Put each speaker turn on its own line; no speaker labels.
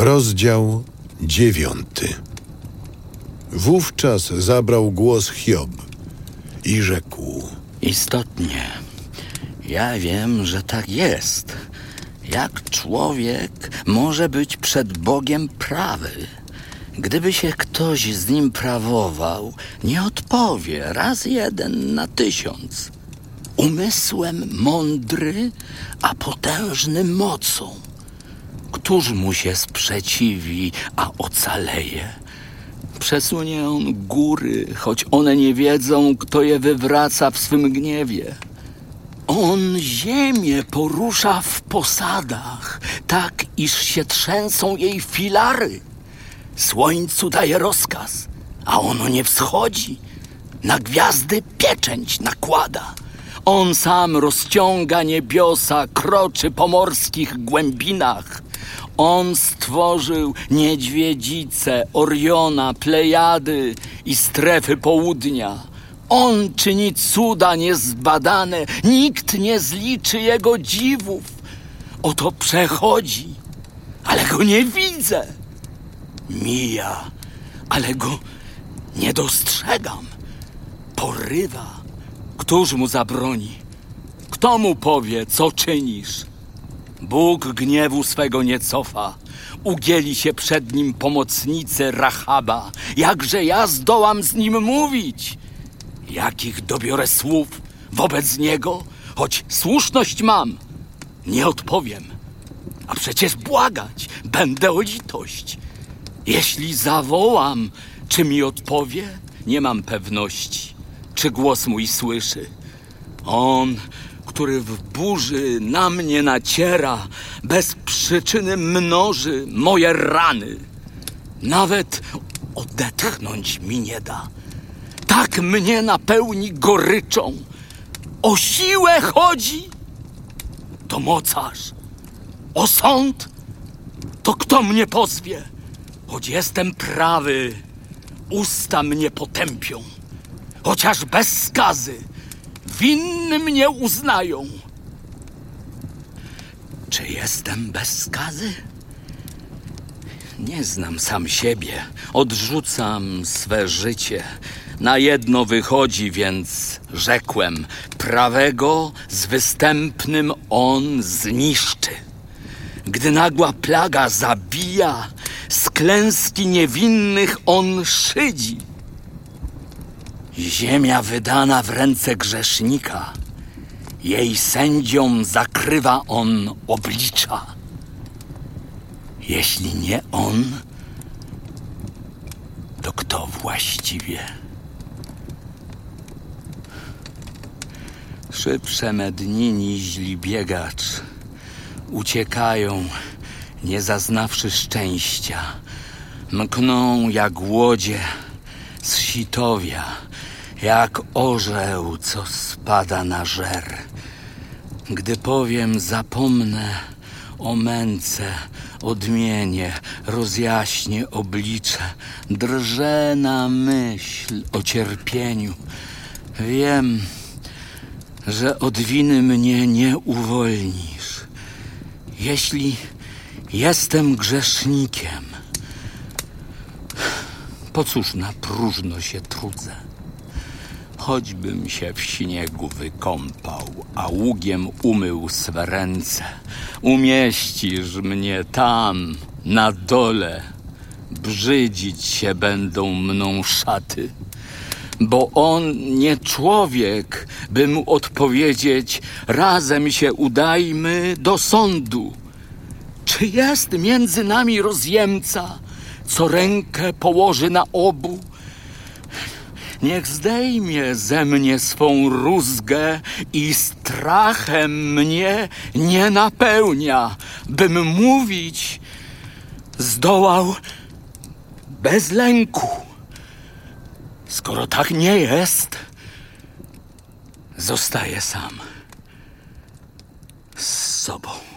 Rozdział dziewiąty. Wówczas zabrał głos Hiob i rzekł:
Istotnie, ja wiem, że tak jest. Jak człowiek może być przed Bogiem prawy? Gdyby się ktoś z nim prawował, nie odpowie raz jeden na tysiąc. Umysłem mądry, a potężny mocą. Któż mu się sprzeciwi, a ocaleje? Przesunie on góry, choć one nie wiedzą, kto je wywraca w swym gniewie. On ziemię porusza w posadach, tak iż się trzęsą jej filary. Słońcu daje rozkaz, a ono nie wschodzi. Na gwiazdy pieczęć nakłada. On sam rozciąga niebiosa, kroczy po morskich głębinach. On stworzył niedźwiedzice, Oriona, Plejady i strefy południa. On czyni cuda niezbadane, nikt nie zliczy jego dziwów. Oto przechodzi, ale go nie widzę. Mija, ale go nie dostrzegam. Porywa, któż mu zabroni? Kto mu powie, co czynisz? Bóg gniewu swego nie cofa. Ugięli się przed nim pomocnicy Rahaba. Jakże ja zdołam z nim mówić? Jakich dobiorę słów wobec niego? Choć słuszność mam, nie odpowiem. A przecież błagać będę o litość. Jeśli zawołam, czy mi odpowie? Nie mam pewności, czy głos mój słyszy. On, który w burzy na mnie naciera, bez przyczyny mnoży moje rany. Nawet odetchnąć mi nie da. Tak mnie napełni goryczą. O siłę chodzi, to mocarz. O sąd, to kto mnie pozwie? Choć jestem prawy, usta mnie potępią. Chociaż bez skazy, winny mnie uznają. Czy jestem bez skazy? Nie znam sam siebie, odrzucam swe życie. Na jedno wychodzi, więc rzekłem: prawego z występnym on zniszczy. Gdy nagła plaga zabija, z klęski niewinnych on szydzi. Ziemia wydana w ręce grzesznika, jej sędziom zakrywa on oblicza. Jeśli nie on, to kto właściwie? Szybsze me dni niźli biegacz. Uciekają, nie zaznawszy szczęścia. Mkną jak łodzie z sitowia, jak orzeł, co spada na żer. Gdy powiem, zapomnę o męce, odmienię, rozjaśnię oblicze, drżę na myśl o cierpieniu. Wiem, że od winy mnie nie uwolnisz. Jeśli jestem grzesznikiem, po cóż na próżno się trudzę? Choćbym się w śniegu wykąpał, a ługiem umył swe ręce, umieścisz mnie tam, na dole. Brzydzić się będą mną szaty, bo on nie człowiek, by mu odpowiedzieć: razem się udajmy do sądu. Czy jest między nami rozjemca, co rękę położy na obu? Niech zdejmie ze mnie swą rózgę i strachem mnie nie napełnia, bym mówić zdołał bez lęku. Skoro tak nie jest, zostaję sam z sobą.